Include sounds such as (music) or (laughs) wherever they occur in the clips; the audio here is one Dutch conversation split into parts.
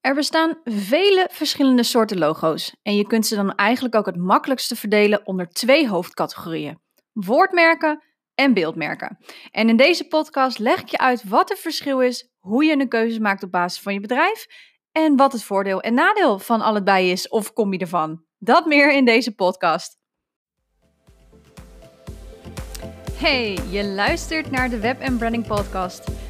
Er bestaan vele verschillende soorten logo's en je kunt ze dan eigenlijk ook het makkelijkste verdelen onder twee hoofdcategorieën: woordmerken en beeldmerken. En in deze podcast leg ik je uit wat het verschil is, hoe je een keuze maakt op basis van je bedrijf en wat het voordeel en nadeel van allebei is of je ervan. Dat meer in deze podcast. Hey, je luistert naar de Web Branding Podcast.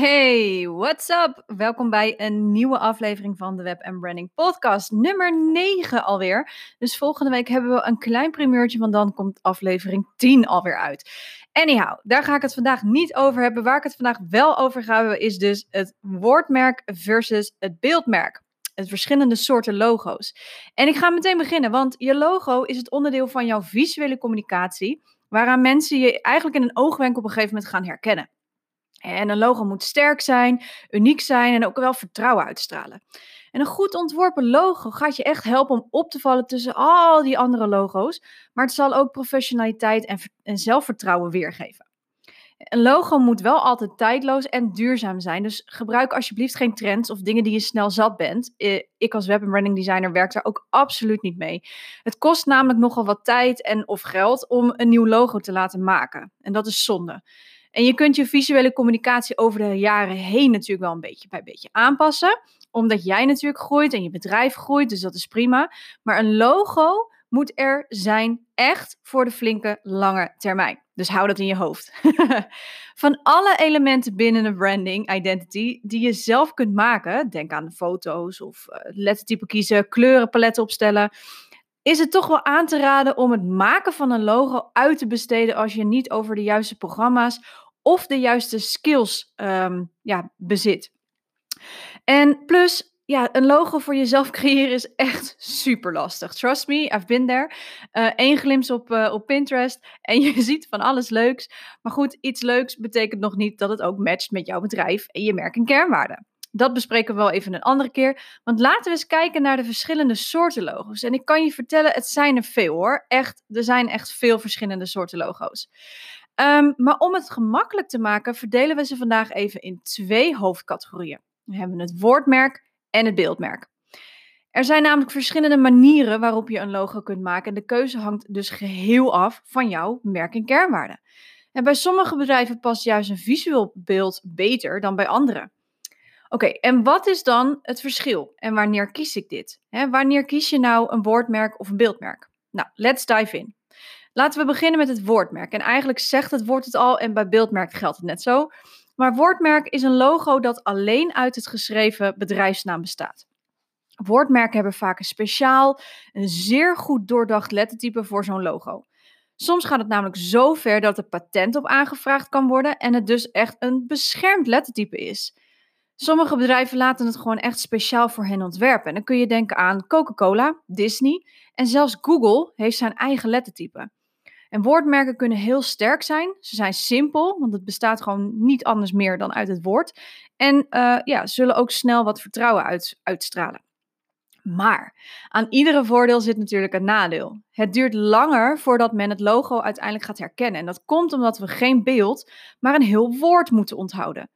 Hey, what's up? Welkom bij een nieuwe aflevering van de Web Branding Podcast, nummer 9 alweer. Dus volgende week hebben we een klein primeurtje, want dan komt aflevering 10 alweer uit. Anyhow, daar ga ik het vandaag niet over hebben. Waar ik het vandaag wel over ga hebben, is dus het woordmerk versus het beeldmerk. Het verschillende soorten logo's. En ik ga meteen beginnen, want je logo is het onderdeel van jouw visuele communicatie, waaraan mensen je eigenlijk in een oogwenk op een gegeven moment gaan herkennen. En een logo moet sterk zijn, uniek zijn en ook wel vertrouwen uitstralen. En een goed ontworpen logo gaat je echt helpen om op te vallen tussen al die andere logo's, maar het zal ook professionaliteit en, en zelfvertrouwen weergeven. Een logo moet wel altijd tijdloos en duurzaam zijn, dus gebruik alsjeblieft geen trends of dingen die je snel zat bent. Ik als web- en branding designer werk daar ook absoluut niet mee. Het kost namelijk nogal wat tijd en of geld om een nieuw logo te laten maken. En dat is zonde. En je kunt je visuele communicatie over de jaren heen natuurlijk wel een beetje bij beetje aanpassen. Omdat jij natuurlijk groeit en je bedrijf groeit, dus dat is prima. Maar een logo moet er zijn echt voor de flinke lange termijn. Dus hou dat in je hoofd. (laughs) Van alle elementen binnen een branding identity die je zelf kunt maken, denk aan foto's of uh, lettertype kiezen, kleurenpaletten opstellen, is het toch wel aan te raden om het maken van een logo uit te besteden als je niet over de juiste programma's of de juiste skills um, ja, bezit. En plus, ja, een logo voor jezelf (laughs) creëren is echt super lastig. Trust me, I've been there. Eén uh, glimp op, uh, op Pinterest (laughs) en je ziet van alles leuks. Maar goed, iets leuks betekent nog niet dat het ook matcht met jouw bedrijf en je merk en kernwaarden. Dat bespreken we wel even een andere keer. Want laten we eens kijken naar de verschillende soorten logo's. En ik kan je vertellen, het zijn er veel hoor. Echt, er zijn echt veel verschillende soorten logo's. Um, maar om het gemakkelijk te maken, verdelen we ze vandaag even in twee hoofdcategorieën. We hebben het woordmerk en het beeldmerk. Er zijn namelijk verschillende manieren waarop je een logo kunt maken en de keuze hangt dus geheel af van jouw merk- en kernwaarden. En bij sommige bedrijven past juist een visueel beeld beter dan bij anderen. Oké, en wat is dan het verschil en wanneer kies ik dit? wanneer kies je nou een woordmerk of een beeldmerk? Nou, let's dive in. Laten we beginnen met het woordmerk. En eigenlijk zegt het woord het al en bij beeldmerk geldt het net zo. Maar woordmerk is een logo dat alleen uit het geschreven bedrijfsnaam bestaat. Woordmerken hebben vaak een speciaal, een zeer goed doordacht lettertype voor zo'n logo. Soms gaat het namelijk zo ver dat er patent op aangevraagd kan worden en het dus echt een beschermd lettertype is. Sommige bedrijven laten het gewoon echt speciaal voor hen ontwerpen. En dan kun je denken aan Coca-Cola, Disney en zelfs Google heeft zijn eigen lettertype. En woordmerken kunnen heel sterk zijn. Ze zijn simpel, want het bestaat gewoon niet anders meer dan uit het woord. En uh, ja, zullen ook snel wat vertrouwen uit, uitstralen. Maar aan iedere voordeel zit natuurlijk een nadeel. Het duurt langer voordat men het logo uiteindelijk gaat herkennen. En dat komt omdat we geen beeld, maar een heel woord moeten onthouden.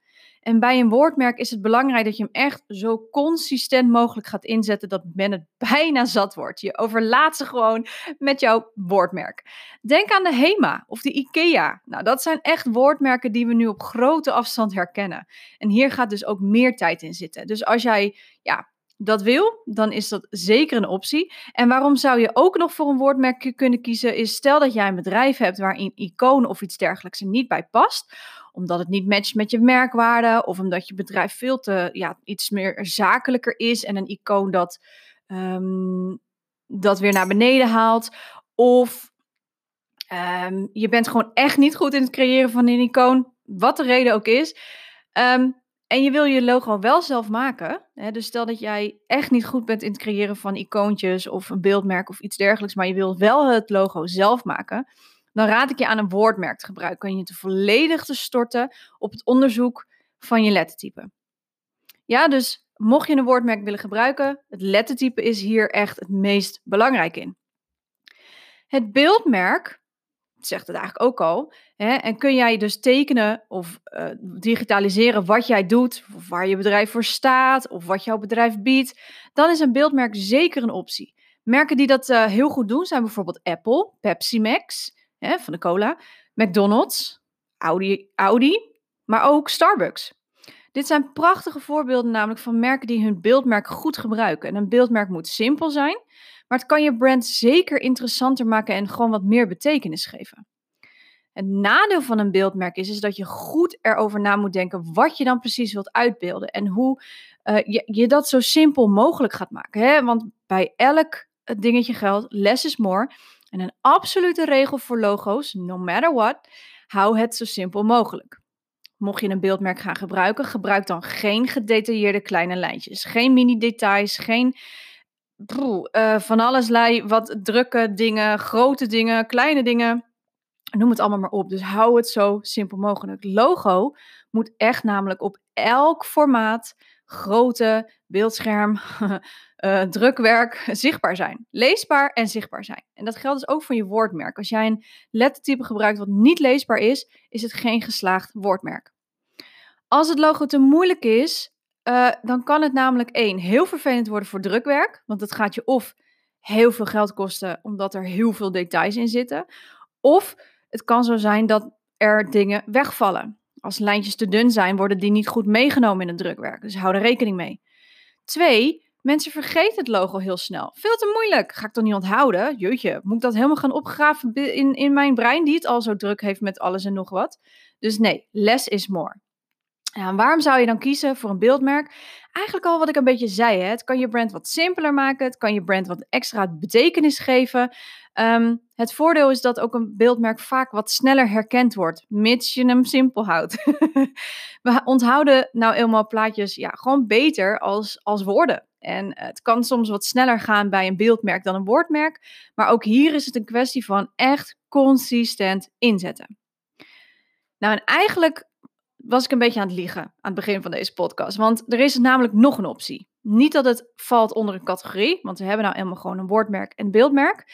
En bij een woordmerk is het belangrijk dat je hem echt zo consistent mogelijk gaat inzetten dat men het (laughs) bijna zat wordt. Je overlaat ze gewoon met jouw woordmerk. Denk aan de HEMA of de IKEA. Nou, dat zijn echt woordmerken die we nu op grote afstand herkennen. En hier gaat dus ook meer tijd in zitten. Dus als jij ja, dat wil, dan is dat zeker een optie. En waarom zou je ook nog voor een woordmerk kunnen kiezen, is stel dat jij een bedrijf hebt waar een icoon of iets dergelijks er niet bij past, omdat het niet matcht met je merkwaarde, of omdat je bedrijf veel te ja, iets meer zakelijker is en een icoon dat, um, dat weer naar beneden haalt, of um, je bent gewoon echt niet goed in het creëren van een icoon, wat de reden ook is. Um, en je wil je logo wel zelf maken. Hè, dus stel dat jij echt niet goed bent in het creëren van icoontjes of een beeldmerk of iets dergelijks, maar je wilt wel het logo zelf maken. Dan raad ik je aan een woordmerk te gebruiken en je te volledig te storten op het onderzoek van je lettertype. Ja, dus mocht je een woordmerk willen gebruiken, het lettertype is hier echt het meest belangrijk in. Het beeldmerk zegt het eigenlijk ook al. Hè? En kun jij dus tekenen of uh, digitaliseren wat jij doet, of waar je bedrijf voor staat, of wat jouw bedrijf biedt, dan is een beeldmerk zeker een optie. Merken die dat uh, heel goed doen zijn bijvoorbeeld Apple, Pepsi Max hè, van de cola, McDonald's, Audi, Audi, maar ook Starbucks. Dit zijn prachtige voorbeelden namelijk van merken die hun beeldmerk goed gebruiken. En een beeldmerk moet simpel zijn, maar het kan je brand zeker interessanter maken en gewoon wat meer betekenis geven. Het nadeel van een beeldmerk is, is dat je goed erover na moet denken wat je dan precies wilt uitbeelden en hoe uh, je, je, dat zo simpel mogelijk gaat maken. Hè? Want bij elk dingetje geldt, less is more. En een absolute regel voor logo's, no matter what, hou het zo simpel mogelijk. Mocht je een beeldmerk gaan gebruiken, gebruik dan geen gedetailleerde kleine lijntjes. Geen mini-details, geen uh, van alles wat drukke dingen, grote dingen, kleine dingen. Noem het allemaal maar op. Dus hou het zo simpel mogelijk. Logo moet echt namelijk op elk formaat, grootte, beeldscherm, uh, (laughs) drukwerk zichtbaar zijn. Leesbaar en zichtbaar zijn. En dat geldt dus ook voor je woordmerk. Als jij een lettertype gebruikt wat niet leesbaar is, is het geen geslaagd woordmerk. Als het logo te moeilijk is, uh, dan kan het namelijk één, heel vervelend worden voor drukwerk. Want het gaat je of heel veel geld kosten, omdat er heel veel details in zitten. Of het kan zo zijn dat er dingen wegvallen. Als lijntjes te dun zijn, worden die niet goed meegenomen in het drukwerk. Dus hou er rekening mee. Twee, mensen vergeten het logo heel snel. Veel te moeilijk. Ga ik toch niet onthouden? Jeetje, moet ik dat helemaal gaan opgraven in, in mijn brein, die het al zo druk heeft met alles en nog wat? Dus nee, less is more. Ja, waarom zou je dan kiezen voor een beeldmerk? Eigenlijk al wat ik een beetje zei. Hè? Het kan je brand wat simpeler maken. Het kan je brand wat extra betekenis geven. Um, het voordeel is dat ook een beeldmerk vaak wat sneller herkend wordt, mits je hem simpel houdt. (laughs) We onthouden nou eenmaal plaatjes ja, gewoon beter als, als woorden. En het kan soms wat sneller gaan bij een beeldmerk dan een woordmerk. Maar ook hier is het een kwestie van echt consistent inzetten. Nou, en eigenlijk was ik een beetje aan het liegen aan het begin van deze podcast. Want er is namelijk nog een optie. Niet dat het valt onder een categorie, want we hebben nou helemaal gewoon een woordmerk en beeldmerk.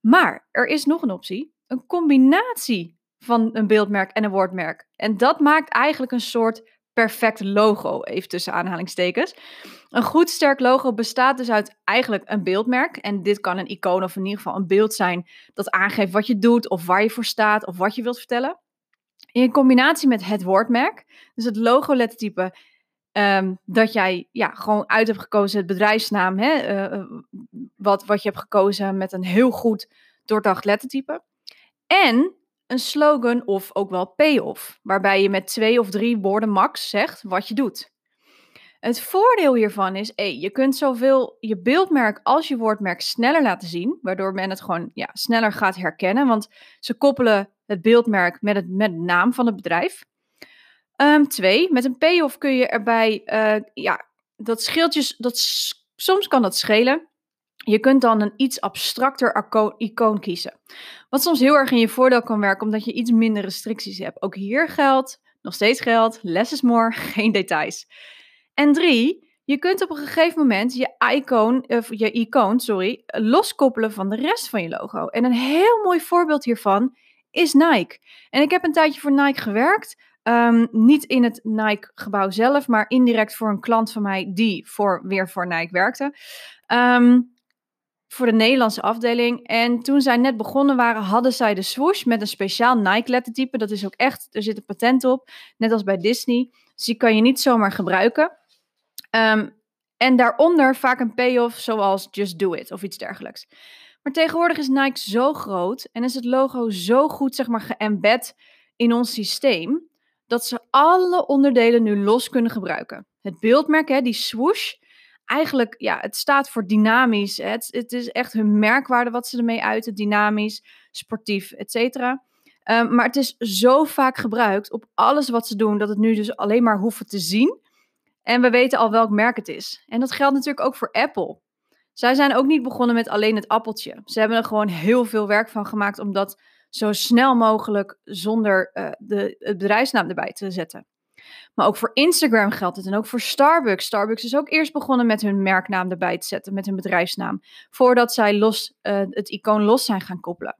Maar er is nog een optie. Een combinatie van een beeldmerk en een woordmerk. En dat maakt eigenlijk een soort perfect logo, even tussen aanhalingstekens. Een goed sterk logo bestaat dus uit eigenlijk een beeldmerk. En dit kan een icoon of in ieder geval een beeld zijn dat aangeeft wat je doet of waar je voor staat of wat je wilt vertellen. In combinatie met het woordmerk, dus het logo-lettertype, um, dat jij ja, gewoon uit hebt gekozen, het bedrijfsnaam, hè, uh, wat, wat je hebt gekozen met een heel goed doordacht lettertype. En een slogan of ook wel payoff, waarbij je met twee of drie woorden max zegt wat je doet. Het voordeel hiervan is, hey, je kunt zoveel je beeldmerk als je woordmerk sneller laten zien, waardoor men het gewoon ja, sneller gaat herkennen, want ze koppelen het beeldmerk met, het, met de naam van het bedrijf. Um, twee, met een payoff kun je erbij, uh, ja, dat scheelt dat, soms kan dat schelen. Je kunt dan een iets abstracter icoon kiezen. Wat soms heel erg in je voordeel kan werken, omdat je iets minder restricties hebt. Ook hier geldt, nog steeds geldt, less is more, (laughs) geen details. En drie, je kunt op een gegeven moment je icoon, of je icoon, sorry, loskoppelen van de rest van je logo. En een heel mooi voorbeeld hiervan is Nike. En ik heb een tijdje voor Nike gewerkt. Um, niet in het Nike-gebouw zelf, maar indirect voor een klant van mij die voor, weer voor Nike werkte. Um, voor de Nederlandse afdeling. En toen zij net begonnen waren, hadden zij de swoosh met een speciaal Nike-lettertype. Dat is ook echt, er zit een patent op, net als bij Disney. Dus die kan je niet zomaar gebruiken. Um, en daaronder vaak een payoff zoals Just Do It of iets dergelijks. Maar tegenwoordig is Nike zo groot en is het logo zo goed zeg maar, geëmbed in ons systeem, dat ze alle onderdelen nu los kunnen gebruiken. Het beeldmerk, hè, die swoosh, eigenlijk, ja, het staat voor dynamisch. Het, het is echt hun merkwaarde wat ze ermee uiten, dynamisch, sportief, et cetera. Um, maar het is zo vaak gebruikt op alles wat ze doen, dat het nu dus alleen maar hoeven te zien En we weten al welk merk het is. En dat geldt natuurlijk ook voor Apple. Zij zijn ook niet begonnen met alleen het appeltje. Ze hebben er gewoon heel veel werk van gemaakt om dat zo snel mogelijk zonder uh, de, het bedrijfsnaam erbij te zetten. Maar ook voor Instagram geldt het en ook voor Starbucks. Starbucks is ook eerst begonnen met hun merknaam erbij te zetten, met hun bedrijfsnaam, voordat zij los, uh, het icoon los zijn gaan koppelen.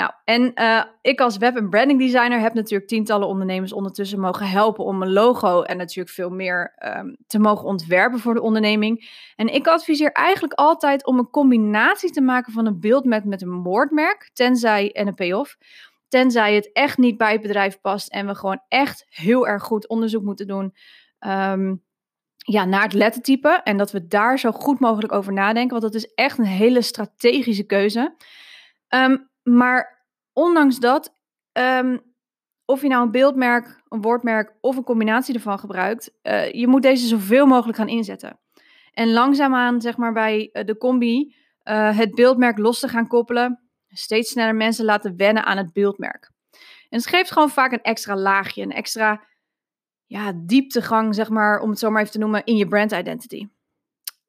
Nou, en uh, ik als web- en branding designer heb natuurlijk tientallen ondernemers ondertussen mogen helpen om een logo en natuurlijk veel meer um, te mogen ontwerpen voor de onderneming. En ik adviseer eigenlijk altijd om een combinatie te maken van een beeldmerk met een woordmerk, tenzij en een payoff. Tenzij het echt niet bij het bedrijf past en we gewoon echt heel erg goed onderzoek moeten doen um, ja, naar het lettertype. En dat we daar zo goed mogelijk over nadenken, want dat is echt een hele strategische keuze. Um, maar ondanks dat, um, of je nou een beeldmerk, een woordmerk of een combinatie ervan gebruikt, uh, je moet deze zoveel mogelijk gaan inzetten. En langzaamaan, zeg maar bij uh, de combi, uh, het beeldmerk los te gaan koppelen, steeds sneller mensen laten wennen aan het beeldmerk. En het geeft gewoon vaak een extra laagje, een extra ja, dieptegang, zeg maar, om het zo maar even te noemen, in je brand identity.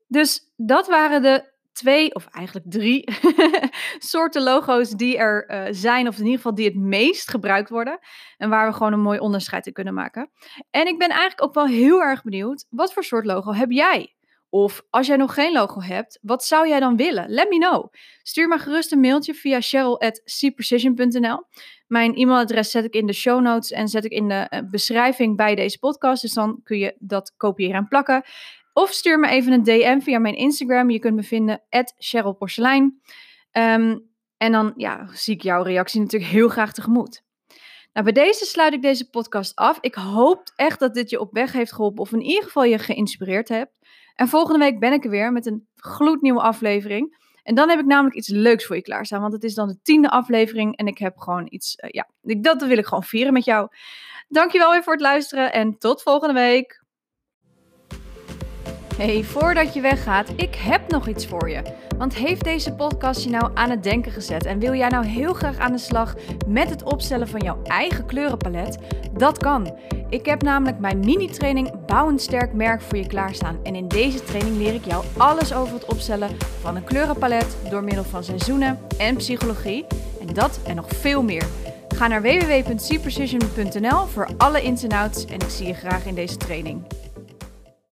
Dus dat waren de twee, of eigenlijk drie (laughs) soorten logo's die er uh, zijn, of in ieder geval die het meest gebruikt worden. En waar we gewoon een mooi onderscheid in kunnen maken. En ik ben eigenlijk ook wel heel erg benieuwd, wat voor soort logo heb jij? Of als jij nog geen logo hebt, wat zou jij dan willen? Let me know. Stuur me gerust een mailtje via cheryl.cprecision.nl. Mijn e-mailadres zet ik in de show notes en zet ik in de uh, beschrijving bij deze podcast. Dus dan kun je dat kopiëren en plakken. Of stuur me even een DM via mijn Instagram. Je kunt me vinden, Cheryl Porselein. Um, en dan ja, zie ik jouw reactie natuurlijk heel graag tegemoet. Nou, bij deze sluit ik deze podcast af. Ik hoop echt dat dit je op weg heeft geholpen of in ieder geval je geïnspireerd hebt. En volgende week ben ik er weer met een gloednieuwe aflevering. En dan heb ik namelijk iets leuks voor je klaarstaan, want het is dan de tiende aflevering en ik heb gewoon iets, uh, ja, dat wil ik gewoon vieren met jou. Dankjewel weer voor het luisteren en tot volgende week. Hey, voordat je weggaat, ik heb nog iets voor je. Want heeft deze podcast je nou aan het denken gezet en wil jij nou heel graag aan de slag met het opstellen van jouw eigen kleurenpalet? Dat kan. Ik heb namelijk mijn mini-training Bouw een sterk merk voor je klaarstaan. En in deze training leer ik jou alles over het opstellen van een kleurenpalet door middel van seizoenen en psychologie. En dat en nog veel meer. Ga naar www.cprecision.nl voor alle ins en outs en ik zie je graag in deze training.